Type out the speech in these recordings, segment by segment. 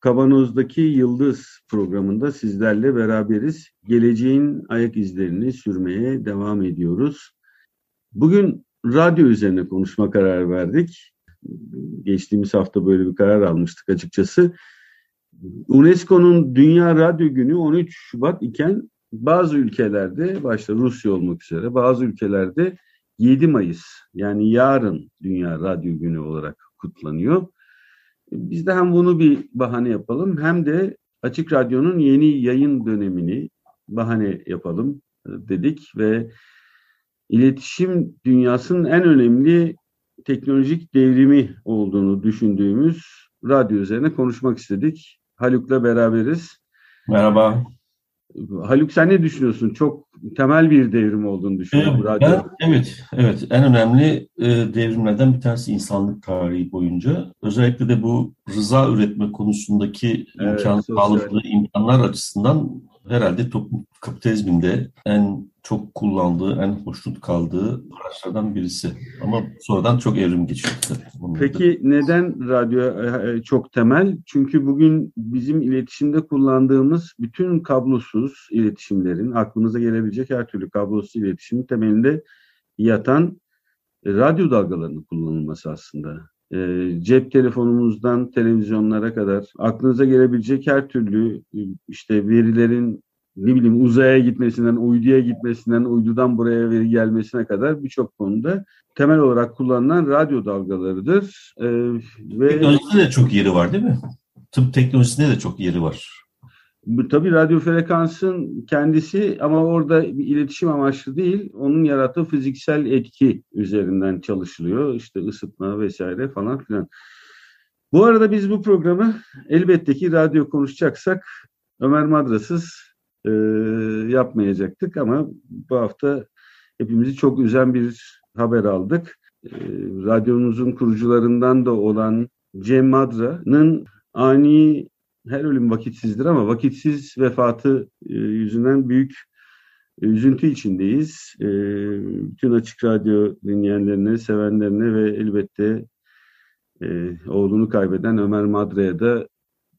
Kavanoz'daki Yıldız programında sizlerle beraberiz. Geleceğin ayak izlerini sürmeye devam ediyoruz. Bugün radyo üzerine konuşma kararı verdik. Geçtiğimiz hafta böyle bir karar almıştık açıkçası. UNESCO'nun Dünya Radyo Günü 13 Şubat iken bazı ülkelerde, başta Rusya olmak üzere bazı ülkelerde 7 Mayıs yani yarın Dünya Radyo Günü olarak kutlanıyor. Biz de hem bunu bir bahane yapalım hem de Açık Radyo'nun yeni yayın dönemini bahane yapalım e, dedik ve iletişim dünyasının en önemli teknolojik devrimi olduğunu düşündüğümüz radyo üzerine konuşmak istedik. Haluk'la beraberiz. Merhaba. Haluk sen ne düşünüyorsun? Çok temel bir devrim olduğunu düşünüyorum. Evet, ben, evet, evet. En önemli e, devrimlerden bir tanesi insanlık tarihi boyunca. Özellikle de bu rıza üretme konusundaki evet, imkan sağladığı imkanlar açısından herhalde toplum kapitalizminde en çok kullandığı, en hoşnut kaldığı araçlardan birisi. Ama sonradan çok evrim geçiyor tabii. Peki neden radyo e, e, çok temel? Çünkü bugün bizim iletişimde kullandığımız bütün kablosuz iletişimlerin, aklımıza gelebilecek her türlü kablosuz iletişimin temelinde yatan e, radyo dalgalarının kullanılması aslında. Cep telefonumuzdan televizyonlara kadar aklınıza gelebilecek her türlü işte verilerin ne bileyim uzaya gitmesinden, uyduya gitmesinden, uydudan buraya veri gelmesine kadar birçok konuda temel olarak kullanılan radyo dalgalarıdır. Ee, ve Teknolojide de çok yeri var değil mi? Tıp teknolojisinde de çok yeri var. Tabii radyo frekansın kendisi ama orada bir iletişim amaçlı değil, onun yarattığı fiziksel etki üzerinden çalışılıyor. İşte ısıtma vesaire falan filan. Bu arada biz bu programı elbette ki radyo konuşacaksak Ömer Madrasız e, yapmayacaktık ama bu hafta hepimizi çok üzen bir haber aldık. E, radyomuzun kurucularından da olan Cem Madra'nın ani her ölüm vakitsizdir ama vakitsiz vefatı e, yüzünden büyük e, üzüntü içindeyiz. E, bütün Açık Radyo dinleyenlerine, sevenlerine ve elbette e, oğlunu kaybeden Ömer Madra'ya da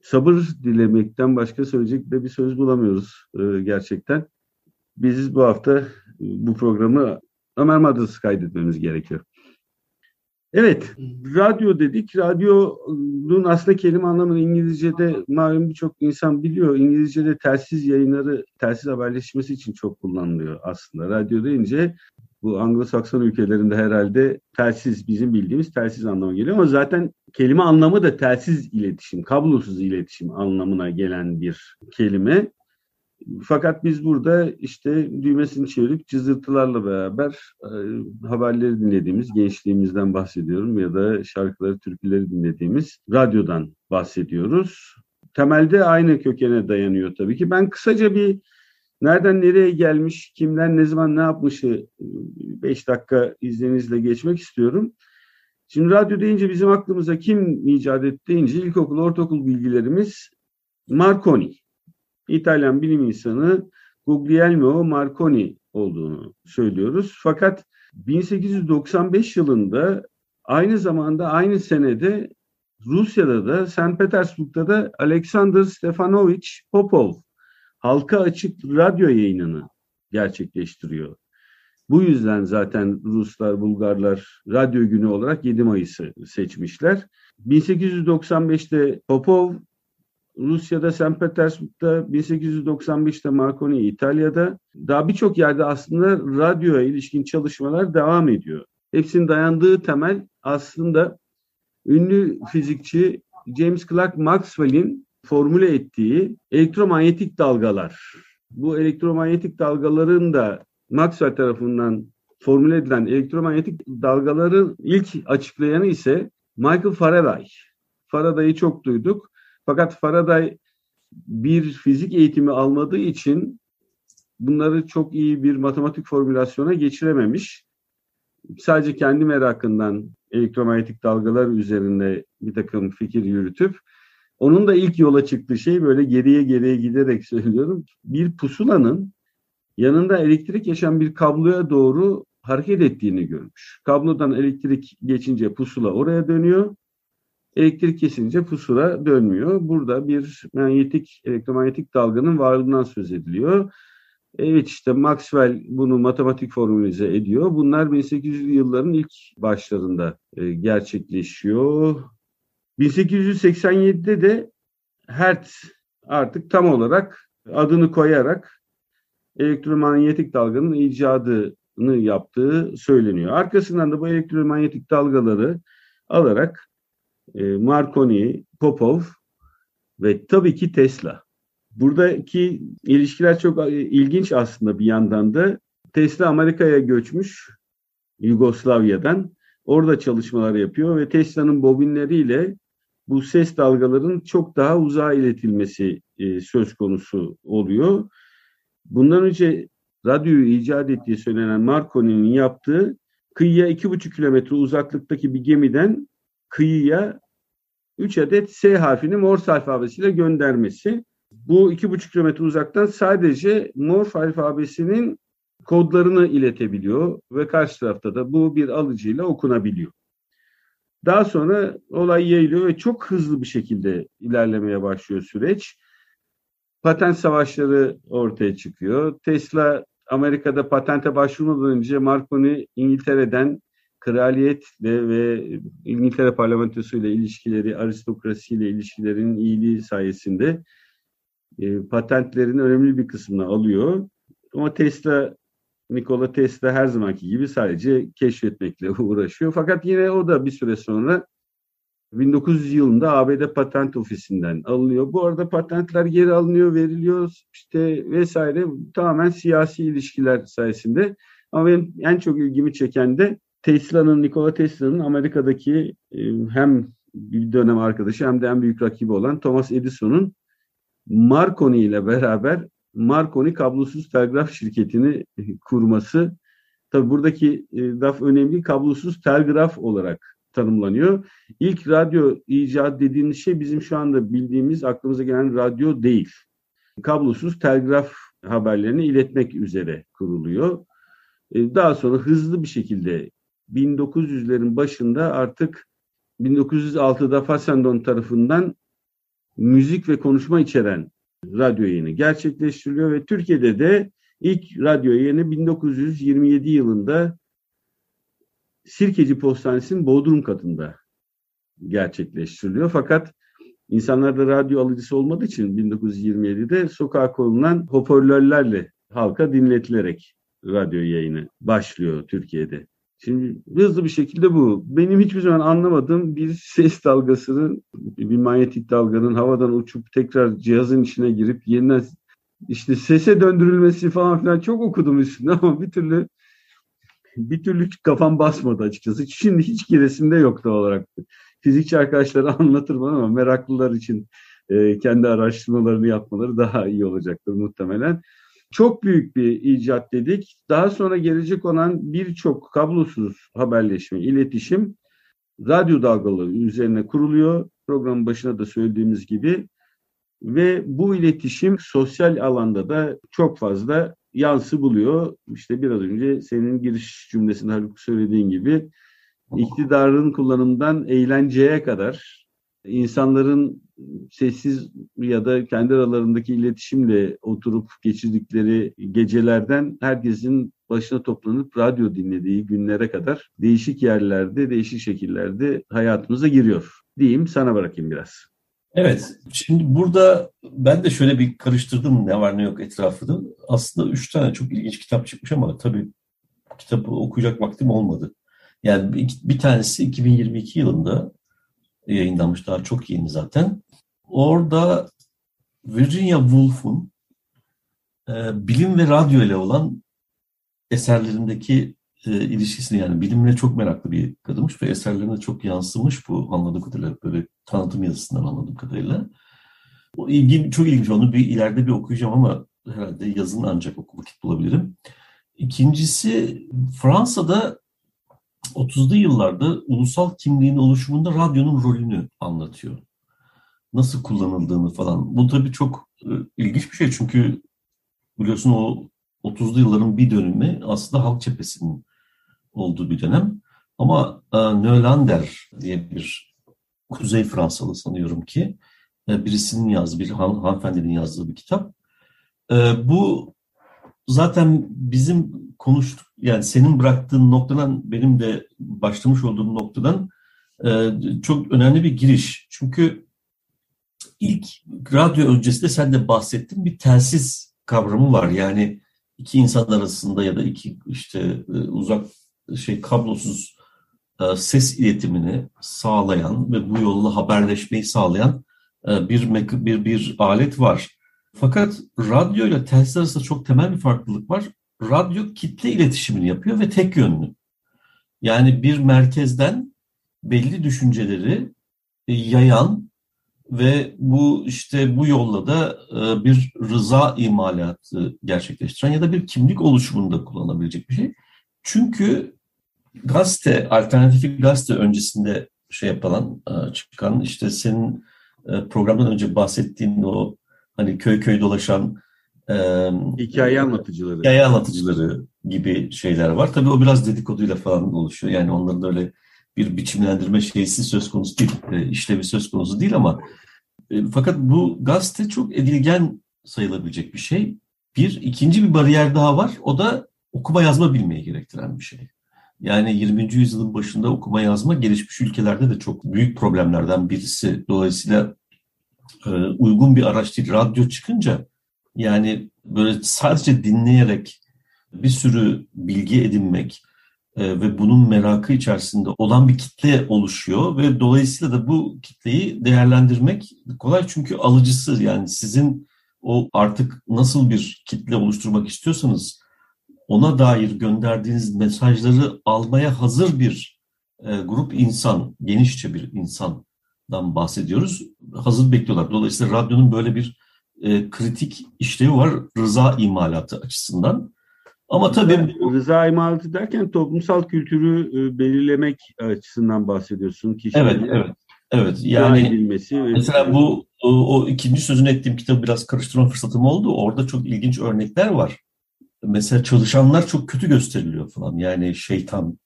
sabır dilemekten başka söyleyecek de bir söz bulamıyoruz gerçekten. Biz bu hafta bu programı Ömer Madrası kaydetmemiz gerekiyor. Evet, radyo dedik. Radyonun aslında kelime anlamını İngilizce'de malum birçok insan biliyor. İngilizce'de telsiz yayınları, telsiz haberleşmesi için çok kullanılıyor aslında. Radyo deyince bu Anglo-Sakson ülkelerinde herhalde telsiz bizim bildiğimiz telsiz anlamı geliyor ama zaten kelime anlamı da telsiz iletişim, kablosuz iletişim anlamına gelen bir kelime. Fakat biz burada işte düğmesini çevirip cızırtılarla beraber e, haberleri dinlediğimiz, gençliğimizden bahsediyorum ya da şarkıları, türküleri dinlediğimiz radyodan bahsediyoruz. Temelde aynı kökene dayanıyor tabii ki. Ben kısaca bir nereden nereye gelmiş, kimden ne zaman ne yapmışı 5 dakika izninizle geçmek istiyorum. Şimdi radyo deyince bizim aklımıza kim icat etti deyince ilkokul, ortaokul bilgilerimiz Marconi. İtalyan bilim insanı Guglielmo Marconi olduğunu söylüyoruz. Fakat 1895 yılında aynı zamanda aynı senede Rusya'da da St. Petersburg'da da Alexander Stefanovich Popov halka açık radyo yayınını gerçekleştiriyor. Bu yüzden zaten Ruslar, Bulgarlar radyo günü olarak 7 Mayıs'ı seçmişler. 1895'te Popov Rusya'da, St. Petersburg'da, 1895'te Marconi İtalya'da. Daha birçok yerde aslında radyoya ilişkin çalışmalar devam ediyor. Hepsinin dayandığı temel aslında ünlü fizikçi James Clerk Maxwell'in formüle ettiği elektromanyetik dalgalar. Bu elektromanyetik dalgaların da Maxwell tarafından formüle edilen elektromanyetik dalgaların ilk açıklayanı ise Michael Faraday. Faraday'ı çok duyduk. Fakat Faraday bir fizik eğitimi almadığı için bunları çok iyi bir matematik formülasyona geçirememiş. Sadece kendi merakından elektromanyetik dalgalar üzerinde bir takım fikir yürütüp onun da ilk yola çıktığı şey böyle geriye geriye giderek söylüyorum. Bir pusulanın yanında elektrik yaşayan bir kabloya doğru hareket ettiğini görmüş. Kablodan elektrik geçince pusula oraya dönüyor. Elektrik kesince pusula dönmüyor. Burada bir manyetik, elektromanyetik dalganın varlığından söz ediliyor. Evet işte Maxwell bunu matematik formülize ediyor. Bunlar 1800'lü yılların ilk başlarında e, gerçekleşiyor. 1887'de de Hertz artık tam olarak adını koyarak elektromanyetik dalganın icadını yaptığı söyleniyor. Arkasından da bu elektromanyetik dalgaları alarak e, Marconi, Popov ve tabii ki Tesla. Buradaki ilişkiler çok e, ilginç aslında bir yandan da. Tesla Amerika'ya göçmüş Yugoslavya'dan. Orada çalışmalar yapıyor ve Tesla'nın bobinleriyle bu ses dalgalarının çok daha uzağa iletilmesi e, söz konusu oluyor. Bundan önce radyoyu icat ettiği söylenen Marconi'nin yaptığı kıyıya iki buçuk kilometre uzaklıktaki bir gemiden kıyıya 3 adet S harfini Morse alfabesiyle göndermesi. Bu iki buçuk kilometre uzaktan sadece Morse alfabesinin kodlarını iletebiliyor ve karşı tarafta da bu bir alıcıyla okunabiliyor. Daha sonra olay yayılıyor ve çok hızlı bir şekilde ilerlemeye başlıyor süreç. Patent savaşları ortaya çıkıyor. Tesla Amerika'da patente başvurmadan önce Marconi İngiltere'den kraliyetle ve İngiltere parlamentosu ile ilişkileri, aristokrasi ile ilişkilerin iyiliği sayesinde e, patentlerin önemli bir kısmını alıyor. Ama Tesla, Nikola Tesla her zamanki gibi sadece keşfetmekle uğraşıyor. Fakat yine o da bir süre sonra 1900 yılında ABD Patent Ofisi'nden alınıyor. Bu arada patentler geri alınıyor, veriliyor işte vesaire tamamen siyasi ilişkiler sayesinde. Ama benim en çok ilgimi çeken de Tesla'nın, Nikola Tesla'nın Amerika'daki e, hem bir dönem arkadaşı hem de en büyük rakibi olan Thomas Edison'un Marconi ile beraber Marconi kablosuz telgraf şirketini kurması. Tabi buradaki e, laf önemli kablosuz telgraf olarak tanımlanıyor. İlk radyo icat dediğimiz şey bizim şu anda bildiğimiz aklımıza gelen radyo değil. Kablosuz telgraf haberlerini iletmek üzere kuruluyor. E, daha sonra hızlı bir şekilde 1900'lerin başında artık 1906'da Fassendon tarafından müzik ve konuşma içeren radyo yayını gerçekleştiriliyor ve Türkiye'de de ilk radyo yayını 1927 yılında Sirkeci Postanesi'nin Bodrum katında gerçekleştiriliyor. Fakat insanlarda radyo alıcısı olmadığı için 1927'de sokağa konulan hoparlörlerle halka dinletilerek radyo yayını başlıyor Türkiye'de. Şimdi hızlı bir şekilde bu. Benim hiçbir zaman anlamadığım bir ses dalgasının, bir manyetik dalganın havadan uçup tekrar cihazın içine girip yeniden işte sese döndürülmesi falan filan çok okudum üstünde ama bir türlü bir türlü kafam basmadı açıkçası. Şimdi hiç giresimde yoktu olarak. Fizikçi arkadaşları anlatır bana ama meraklılar için e, kendi araştırmalarını yapmaları daha iyi olacaktır muhtemelen. Çok büyük bir icat dedik. Daha sonra gelecek olan birçok kablosuz haberleşme, iletişim radyo dalgaları üzerine kuruluyor. Programın başına da söylediğimiz gibi. Ve bu iletişim sosyal alanda da çok fazla yansı buluyor. İşte biraz önce senin giriş cümlesinde Haluk söylediğin gibi iktidarın kullanımından eğlenceye kadar insanların sessiz ya da kendi aralarındaki iletişimle oturup geçirdikleri gecelerden herkesin başına toplanıp radyo dinlediği günlere kadar değişik yerlerde, değişik şekillerde hayatımıza giriyor. Diyeyim sana bırakayım biraz. Evet, şimdi burada ben de şöyle bir karıştırdım ne var ne yok etrafını. Aslında üç tane çok ilginç kitap çıkmış ama tabii kitabı okuyacak vaktim olmadı. Yani bir, bir tanesi 2022 yılında yayınlanmış, daha çok yeni zaten. Orada Virginia Woolf'un e, bilim ve radyo ile olan eserlerindeki e, ilişkisini yani bilimle çok meraklı bir kadınmış ve eserlerine çok yansımış bu anladığım kadarıyla böyle tanıtım yazısından anladığım kadarıyla. O ilgi çok ilginç. Onu bir ileride bir okuyacağım ama herhalde yazın ancak oku vakit bulabilirim. İkincisi Fransa'da 30'lu yıllarda ulusal kimliğin oluşumunda radyonun rolünü anlatıyor. Nasıl kullanıldığını falan. Bu tabii çok e, ilginç bir şey çünkü biliyorsun o 30'lu yılların bir dönümü aslında halk cephesinin olduğu bir dönem. Ama e, Nölander diye bir Kuzey Fransalı sanıyorum ki e, birisinin yazdığı, bir han, hanımefendinin yazdığı bir kitap. Bu zaten bizim konuştuk, yani senin bıraktığın noktadan, benim de başlamış olduğum noktadan e, çok önemli bir giriş. Çünkü ilk radyo öncesinde sen de bahsettin bir telsiz kavramı var. Yani iki insan arasında ya da iki işte e, uzak şey kablosuz e, ses iletimini sağlayan ve bu yolla haberleşmeyi sağlayan e, bir bir bir alet var. Fakat radyo ile telsiz arasında çok temel bir farklılık var. Radyo kitle iletişimini yapıyor ve tek yönlü. Yani bir merkezden belli düşünceleri yayan ve bu işte bu yolla da bir rıza imalatı gerçekleştiren ya da bir kimlik oluşumunda kullanabilecek bir şey. Çünkü gazete, alternatif gazete öncesinde şey yapılan, e, çıkan işte senin e, programdan önce bahsettiğin o hani köy köy dolaşan e, hikaye anlatıcıları. Hikaye anlatıcıları gibi şeyler var. Tabii o biraz dedikoduyla falan oluşuyor. Yani onların öyle bir biçimlendirme şeysi söz konusu değil, işlevi söz konusu değil ama fakat bu gazete çok edilgen sayılabilecek bir şey. Bir, ikinci bir bariyer daha var. O da okuma yazma bilmeyi gerektiren bir şey. Yani 20. yüzyılın başında okuma yazma gelişmiş ülkelerde de çok büyük problemlerden birisi. Dolayısıyla e, uygun bir araç değil. Radyo çıkınca yani böyle sadece dinleyerek bir sürü bilgi edinmek e, ve bunun merakı içerisinde olan bir kitle oluşuyor ve dolayısıyla da bu kitleyi değerlendirmek kolay çünkü alıcısı yani sizin o artık nasıl bir kitle oluşturmak istiyorsanız ona dair gönderdiğiniz mesajları almaya hazır bir e, grup insan, genişçe bir insandan bahsediyoruz. Hazır bekliyorlar. Dolayısıyla radyonun böyle bir e, kritik işlevi var rıza imalatı açısından. Ama tabii rıza imalatı derken toplumsal kültürü e, belirlemek açısından bahsediyorsun. Kişilerin evet, evet. Evet yani mesela bu o, o ikinci sözünü ettiğim kitabı biraz karıştırma fırsatım oldu. Orada çok ilginç örnekler var mesela çalışanlar çok kötü gösteriliyor falan. Yani şeytan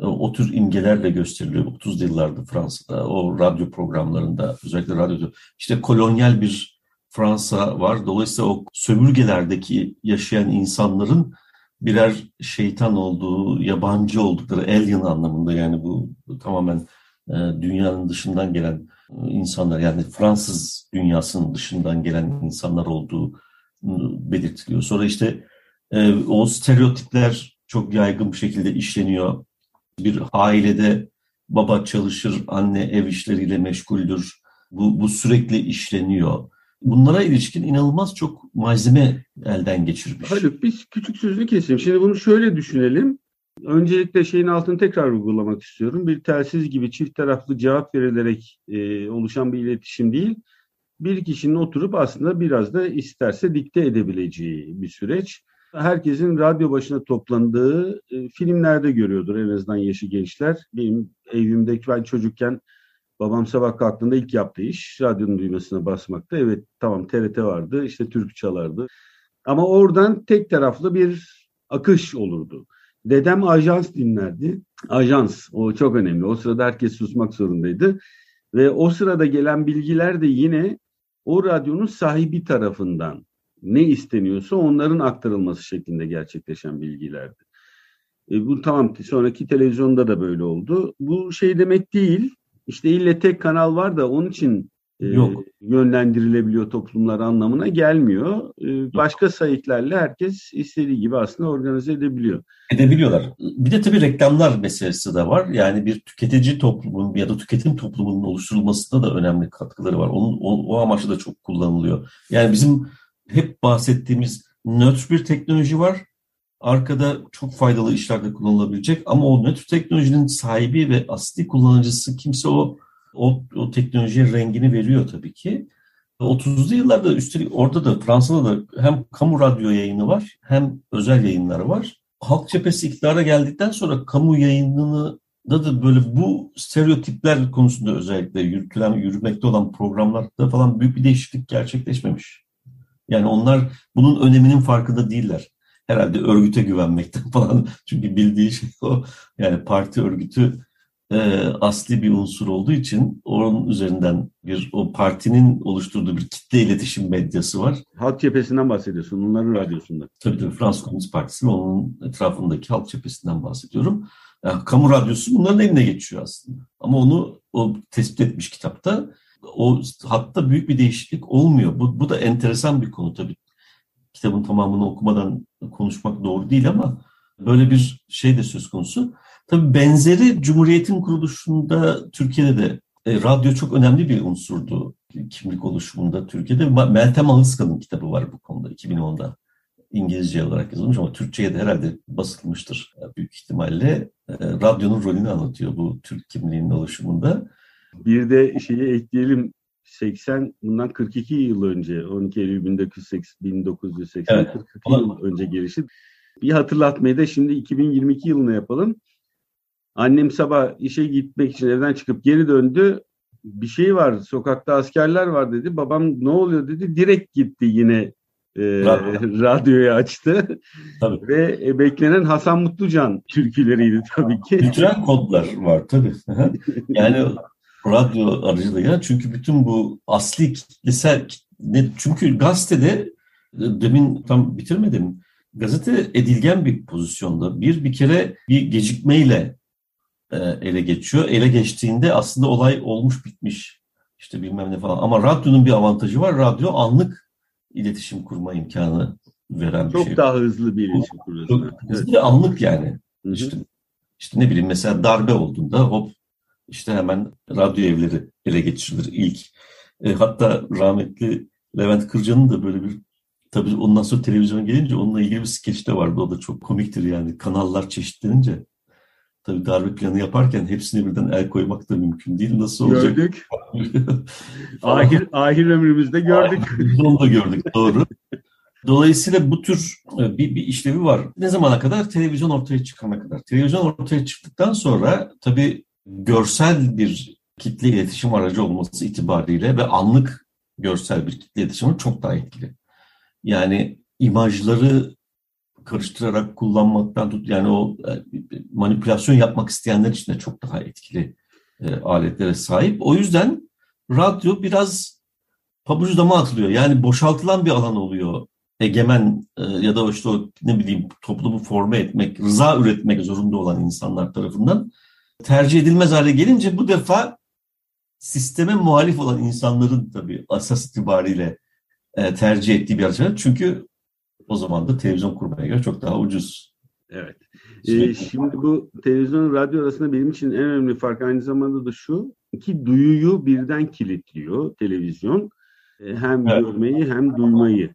o tür imgelerle gösteriliyor 30 yıllarda Fransa'da o radyo programlarında özellikle radyoda işte kolonyal bir Fransa var. Dolayısıyla o sömürgelerdeki yaşayan insanların birer şeytan olduğu, yabancı oldukları alien anlamında yani bu tamamen e, dünyanın dışından gelen insanlar yani Fransız dünyasının dışından gelen insanlar olduğu belirtiliyor. Sonra işte e, o stereotipler çok yaygın bir şekilde işleniyor. Bir ailede baba çalışır, anne ev işleriyle meşguldür. Bu, bu sürekli işleniyor. Bunlara ilişkin inanılmaz çok malzeme elden geçirmiş. Haluk biz küçük sözünü keseyim. Şimdi bunu şöyle düşünelim. Öncelikle şeyin altını tekrar uygulamak istiyorum. Bir telsiz gibi çift taraflı cevap verilerek e, oluşan bir iletişim değil. Bir kişinin oturup aslında biraz da isterse dikte edebileceği bir süreç herkesin radyo başına toplandığı e, filmlerde görüyordur en azından yaşı gençler. Benim evimdeki ben çocukken babam sabah kalktığında ilk yaptığı iş radyonun düğmesine basmakta. Evet tamam TRT vardı işte Türk çalardı. Ama oradan tek taraflı bir akış olurdu. Dedem ajans dinlerdi. Ajans o çok önemli. O sırada herkes susmak zorundaydı. Ve o sırada gelen bilgiler de yine o radyonun sahibi tarafından ne isteniyorsa onların aktarılması şeklinde gerçekleşen bilgilerdi. E, bu tamam sonraki televizyonda da böyle oldu. Bu şey demek değil. İşte ille tek kanal var da onun için e, Yok. yönlendirilebiliyor toplumlar anlamına gelmiyor. E, başka sayıklarla herkes istediği gibi aslında organize edebiliyor. Edebiliyorlar. Bir de tabii reklamlar meselesi de var. Yani bir tüketici toplumun ya da tüketim toplumunun oluşturulmasında da önemli katkıları var. Onun, o, o amaçla da çok kullanılıyor. Yani bizim hep bahsettiğimiz nötr bir teknoloji var. Arkada çok faydalı işlerde kullanılabilecek ama o nötr teknolojinin sahibi ve asli kullanıcısı kimse o o, o teknolojiye rengini veriyor tabii ki. 30'lu yıllarda üstelik orada da Fransa'da da hem kamu radyo yayını var hem özel yayınları var. Halk cephesi iktidara geldikten sonra kamu yayınını da da böyle bu stereotipler konusunda özellikle yürütülen, yürümekte olan programlarda falan büyük bir değişiklik gerçekleşmemiş. Yani onlar bunun öneminin farkında değiller. Herhalde örgüte güvenmekten falan. Çünkü bildiği şey o. Yani parti örgütü e, asli bir unsur olduğu için onun üzerinden bir o partinin oluşturduğu bir kitle iletişim medyası var. Halk cephesinden bahsediyorsun, onların radyosunda. Tabii tabii Fransız Komünist Partisi ve onun etrafındaki halk cephesinden bahsediyorum. Yani, kamu radyosu bunların eline geçiyor aslında. Ama onu o tespit etmiş kitapta. O hatta büyük bir değişiklik olmuyor. Bu, bu da enteresan bir konu tabii. Kitabın tamamını okumadan konuşmak doğru değil ama böyle bir şey de söz konusu. Tabii benzeri Cumhuriyet'in kuruluşunda Türkiye'de de e, radyo çok önemli bir unsurdu kimlik oluşumunda Türkiye'de. Meltem Ağızkan'ın kitabı var bu konuda 2010'da. İngilizce olarak yazılmış ama Türkçe'ye de herhalde basılmıştır büyük ihtimalle. E, radyonun rolünü anlatıyor bu Türk kimliğinin oluşumunda. Bir de şeyi ekleyelim 80 bundan 42 yıl önce 12 Eylül 1980 evet. 42 yıl önce gelişti. Bir hatırlatmayı da şimdi 2022 yılına yapalım. Annem sabah işe gitmek için evden çıkıp geri döndü. Bir şey var, sokakta askerler var dedi. Babam ne oluyor dedi. Direkt gitti yine e, radyoyu açtı. Tabii. Ve e, beklenen Hasan Mutlucan türküleriydi tabii ki. Kültürel kodlar var tabii. yani radyo aracılığıyla çünkü bütün bu asli kitlesel çünkü gazetede demin tam bitirmedim. Gazete edilgen bir pozisyonda. Bir bir kere bir gecikmeyle e, ele geçiyor. Ele geçtiğinde aslında olay olmuş bitmiş. İşte bilmem ne falan. Ama radyonun bir avantajı var. Radyo anlık iletişim kurma imkanı veren Çok bir şey. daha hızlı bir iletişim kuruyorsun. Hızlı ve anlık yani. Hı-hı. İşte, işte ne bileyim mesela darbe olduğunda hop işte hemen radyo evleri ele geçirilir ilk. E, hatta rahmetli Levent Kırca'nın da böyle bir tabii ondan sonra televizyon gelince onunla ilgili bir skeç de vardı. O da çok komiktir yani. Kanallar çeşitlenince Tabii darbe planı yaparken hepsine birden el koymak da mümkün değil. Nasıl olacak? Gördük. ahir, ahir ömrümüzde gördük. Onu da gördük doğru. Dolayısıyla bu tür e, bir, bir işlevi var. Ne zamana kadar? Televizyon ortaya çıkana kadar. Televizyon ortaya çıktıktan sonra tabii görsel bir kitle iletişim aracı olması itibariyle ve anlık görsel bir kitle iletişimi çok daha etkili. Yani imajları karıştırarak kullanmaktan tut yani o e, manipülasyon yapmak isteyenler için de çok daha etkili e, aletlere sahip. O yüzden radyo biraz pabucu dama atılıyor. Yani boşaltılan bir alan oluyor. Egemen e, ya da işte o ne bileyim toplumu forme etmek, rıza üretmek zorunda olan insanlar tarafından tercih edilmez hale gelince bu defa sisteme muhalif olan insanların tabii asas itibariyle e, tercih ettiği bir araç. Çünkü o zaman da televizyon kurmaya göre çok daha ucuz. Evet. Ee, şimdi bu televizyon radyo arasında benim için en önemli fark aynı zamanda da şu ki duyuyu birden kilitliyor televizyon. Ee, hem evet. görmeyi hem duymayı.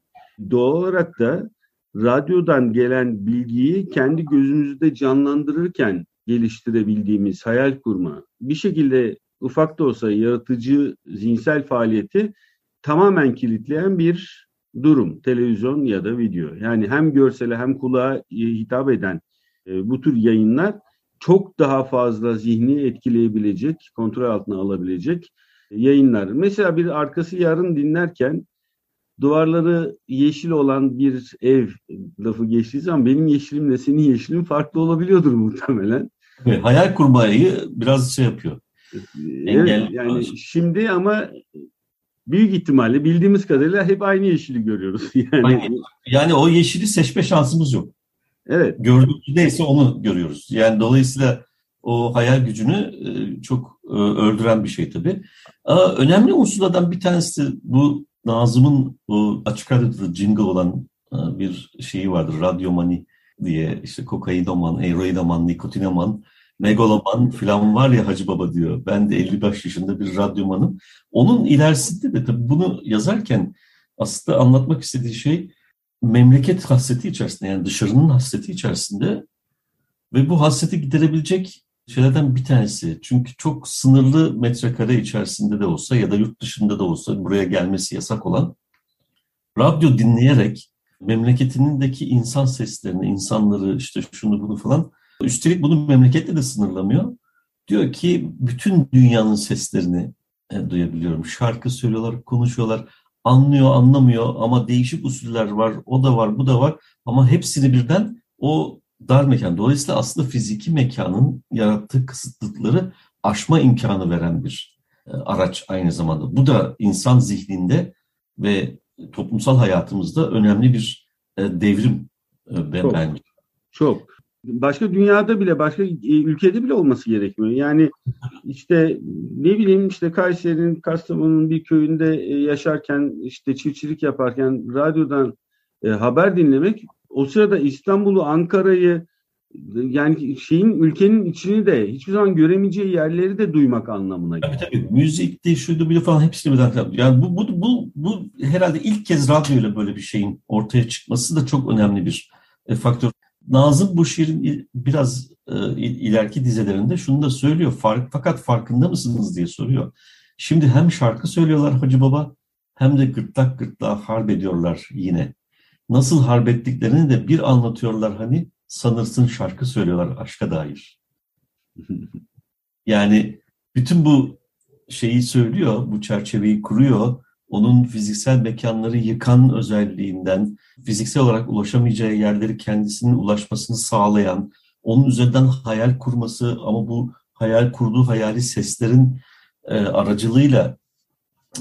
Doğal olarak da radyodan gelen bilgiyi kendi gözümüzde canlandırırken geliştirebildiğimiz hayal kurma, bir şekilde ufak da olsa yaratıcı zihinsel faaliyeti tamamen kilitleyen bir durum, televizyon ya da video. Yani hem görsele hem kulağa hitap eden e, bu tür yayınlar çok daha fazla zihni etkileyebilecek, kontrol altına alabilecek yayınlar. Mesela bir arkası yarın dinlerken duvarları yeşil olan bir ev lafı geçtiği zaman benim yeşilimle senin yeşilin farklı olabiliyordur muhtemelen. Evet, hayal kurmayı biraz şey yapıyor. Evet, yani şimdi ama büyük ihtimalle bildiğimiz kadarıyla hep aynı yeşili görüyoruz. Yani, yani o yeşili seçme şansımız yok. Evet. Gördüğümüz neyse onu görüyoruz. Yani dolayısıyla o hayal gücünü e, çok e, öldüren bir şey tabii. Önemli unsurlardan bir tanesi bu Nazım'ın bu açık radyoda jingle olan e, bir şeyi vardır. Radyomani diye işte kokainoman, eroinoman, nikotinoman megaloman falan var ya Hacı Baba diyor. Ben de 55 yaşında bir radyomanım. Onun ilerisinde de tabii bunu yazarken aslında anlatmak istediği şey memleket hasreti içerisinde yani dışarının hasreti içerisinde ve bu hasreti giderebilecek şeylerden bir tanesi. Çünkü çok sınırlı metrekare içerisinde de olsa ya da yurt dışında da olsa buraya gelmesi yasak olan radyo dinleyerek memleketindeki insan seslerini, insanları işte şunu bunu falan üstelik bunu memleketle de sınırlamıyor. Diyor ki bütün dünyanın seslerini e, duyabiliyorum. Şarkı söylüyorlar, konuşuyorlar, anlıyor, anlamıyor ama değişik usuller var, o da var, bu da var ama hepsini birden o dar mekan. Dolayısıyla aslında fiziki mekanın yarattığı kısıtlıkları aşma imkanı veren bir e, araç aynı zamanda. Bu da insan zihninde ve toplumsal hayatımızda önemli bir e, devrim e, çok, bence. Çok. Başka dünyada bile, başka ülkede bile olması gerekmiyor. Yani işte ne bileyim işte Kayseri'nin, Kastamonu'nun bir köyünde yaşarken, işte çiftçilik yaparken radyodan haber dinlemek o sırada İstanbul'u, Ankara'yı yani şeyin ülkenin içini de hiçbir zaman göremeyeceği yerleri de duymak anlamına geliyor. Tabii tabii. Müzikti, şuydu bile falan hepsini birden yani bu, bu, bu, bu herhalde ilk kez radyoyla böyle bir şeyin ortaya çıkması da çok önemli bir e, faktör. Nazım bu şiirin biraz e, ileriki dizelerinde şunu da söylüyor. Fark, fakat farkında mısınız diye soruyor. Şimdi hem şarkı söylüyorlar Hacı Baba hem de gırtlak gırtlağa harp ediyorlar yine nasıl harp ettiklerini de bir anlatıyorlar hani sanırsın şarkı söylüyorlar aşka dair. yani bütün bu şeyi söylüyor, bu çerçeveyi kuruyor. Onun fiziksel mekanları yıkan özelliğinden, fiziksel olarak ulaşamayacağı yerleri kendisinin ulaşmasını sağlayan, onun üzerinden hayal kurması ama bu hayal kurduğu hayali seslerin e, aracılığıyla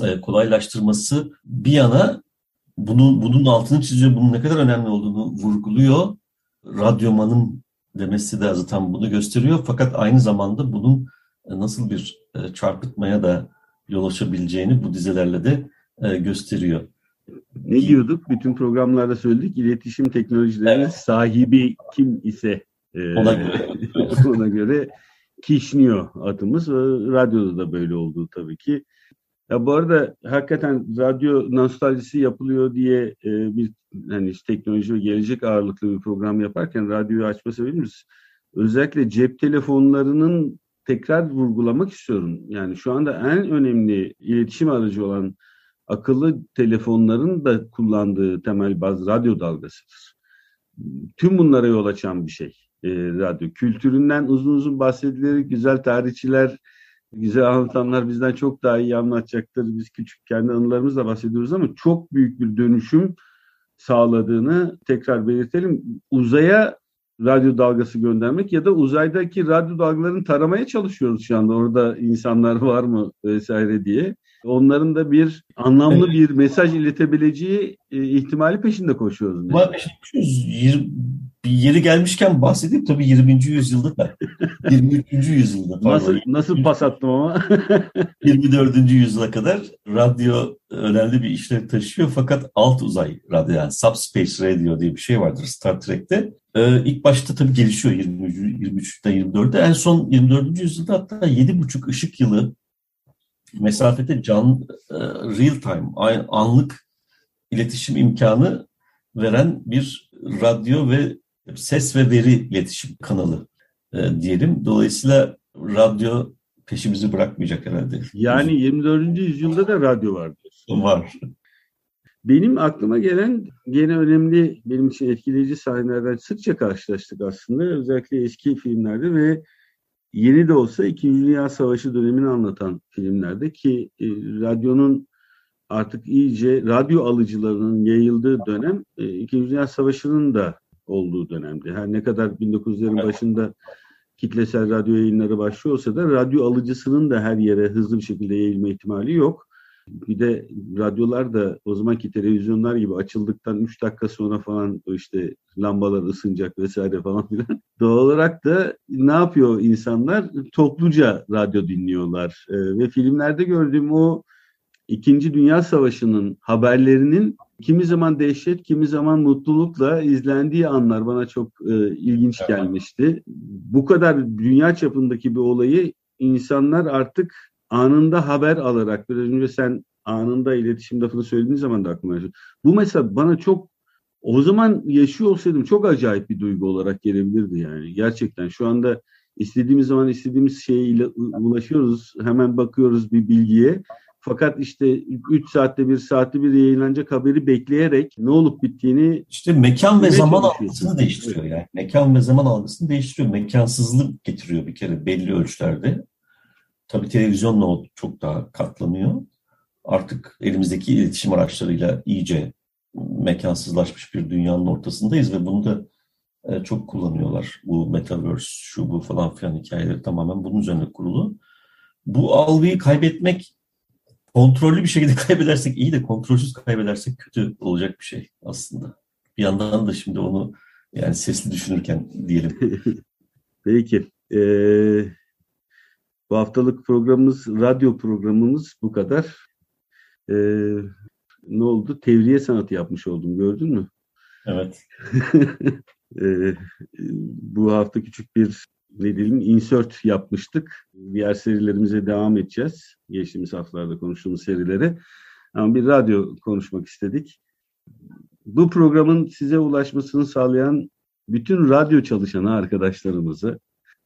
e, kolaylaştırması bir yana bunun, bunun altını çiziyor, bunun ne kadar önemli olduğunu vurguluyor. Radyomanın demesi de zaten bunu gösteriyor. Fakat aynı zamanda bunun e, nasıl bir e, çarpıtmaya da yol açabileceğini bu dizelerle de e, gösteriyor. Ne diyorduk? Bütün programlarda söyledik. İletişim teknolojilerinin evet. sahibi kim ise ona göre, ona göre kişniyor adımız. Radyoda da böyle olduğu tabii ki. Ya bu arada hakikaten radyo nostaljisi yapılıyor diye e, bir hani teknoloji ve gelecek ağırlıklı bir program yaparken radyoyu açma sebebimiz özellikle cep telefonlarının tekrar vurgulamak istiyorum. Yani şu anda en önemli iletişim aracı olan akıllı telefonların da kullandığı temel baz radyo dalgasıdır. Tüm bunlara yol açan bir şey e, radyo. Kültüründen uzun uzun bahsedilir, güzel tarihçiler güzel anlatanlar bizden çok daha iyi anlatacaktır. Biz küçük kendi anılarımızla bahsediyoruz ama çok büyük bir dönüşüm sağladığını tekrar belirtelim. Uzaya radyo dalgası göndermek ya da uzaydaki radyo dalgalarını taramaya çalışıyoruz şu anda. Orada insanlar var mı vesaire diye. Onların da bir anlamlı bir mesaj iletebileceği e, ihtimali peşinde koşuyoruz. Var, bir yeri gelmişken bahsedeyim tabii 20. yüzyılda da 23. yüzyılda. Pardon. Nasıl, nasıl pas attım ama? 24. yüzyıla kadar radyo önemli bir işlev taşıyor fakat alt uzay radyo yani subspace radio diye bir şey vardır Star Trek'te. Ee, ilk başta tabii gelişiyor 23. 23'te 24'te. En son 24. yüzyılda hatta 7,5 ışık yılı mesafede can e, real time anlık iletişim imkanı veren bir radyo ve ses ve veri iletişim kanalı e, diyelim. Dolayısıyla radyo peşimizi bırakmayacak herhalde. Yani 24. yüzyılda da radyo var diyorsun. Var. Benim aklıma gelen gene önemli, benim için etkileyici sahnelerden sıkça karşılaştık aslında. Özellikle eski filmlerde ve yeni de olsa İkinci Dünya Savaşı dönemini anlatan filmlerde ki e, radyonun artık iyice radyo alıcılarının yayıldığı dönem e, İkinci Dünya Savaşı'nın da olduğu dönemde. Her ne kadar 1900'lerin başında kitlesel radyo yayınları başlıyorsa da radyo alıcısının da her yere hızlı bir şekilde yayılma ihtimali yok. Bir de radyolar da o zamanki televizyonlar gibi açıldıktan 3 dakika sonra falan işte lambalar ısınacak vesaire falan filan. Doğal olarak da ne yapıyor insanlar? Topluca radyo dinliyorlar. Ee, ve filmlerde gördüğüm o İkinci Dünya Savaşı'nın haberlerinin kimi zaman dehşet, kimi zaman mutlulukla izlendiği anlar bana çok e, ilginç gelmişti. Bu kadar dünya çapındaki bir olayı insanlar artık anında haber alarak, biraz önce sen anında iletişim lafını söylediğin zaman da aklıma geldi. Bu mesela bana çok o zaman yaşıyor olsaydım çok acayip bir duygu olarak gelebilirdi yani. Gerçekten şu anda istediğimiz zaman istediğimiz şeyle ulaşıyoruz. Hemen bakıyoruz bir bilgiye. Fakat işte 3 saatte bir saati bir yayınlanacak haberi bekleyerek ne olup bittiğini işte mekan ve zaman algısını değiştiriyor yani. Mekan ve zaman algısını değiştiriyor. Mekansızlık getiriyor bir kere belli ölçülerde. Tabii televizyonla o çok daha katlanıyor. Artık elimizdeki iletişim araçlarıyla iyice mekansızlaşmış bir dünyanın ortasındayız ve bunu da e, çok kullanıyorlar. Bu metaverse, şu bu falan filan hikayeleri tamamen bunun üzerine kurulu. Bu algıyı kaybetmek kontrollü bir şekilde kaybedersek iyi de kontrolsüz kaybedersek kötü olacak bir şey aslında. Bir yandan da şimdi onu yani sesli düşünürken diyelim. Peki. Ee, bu haftalık programımız, radyo programımız bu kadar. Ee, ne oldu? Tevriye sanatı yapmış oldum gördün mü? Evet. ee, bu hafta küçük bir ne diyelim insert yapmıştık. Diğer serilerimize devam edeceğiz. Geçtiğimiz haftalarda konuştuğumuz serilere. Ama bir radyo konuşmak istedik. Bu programın size ulaşmasını sağlayan bütün radyo çalışanı arkadaşlarımızı,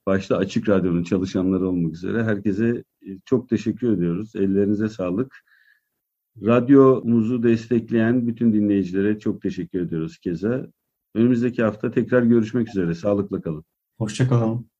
başta Açık Radyo'nun çalışanları olmak üzere herkese çok teşekkür ediyoruz. Ellerinize sağlık. Radyomuzu destekleyen bütün dinleyicilere çok teşekkür ediyoruz keza. Önümüzdeki hafta tekrar görüşmek üzere. Sağlıkla kalın. Hoşçakalın.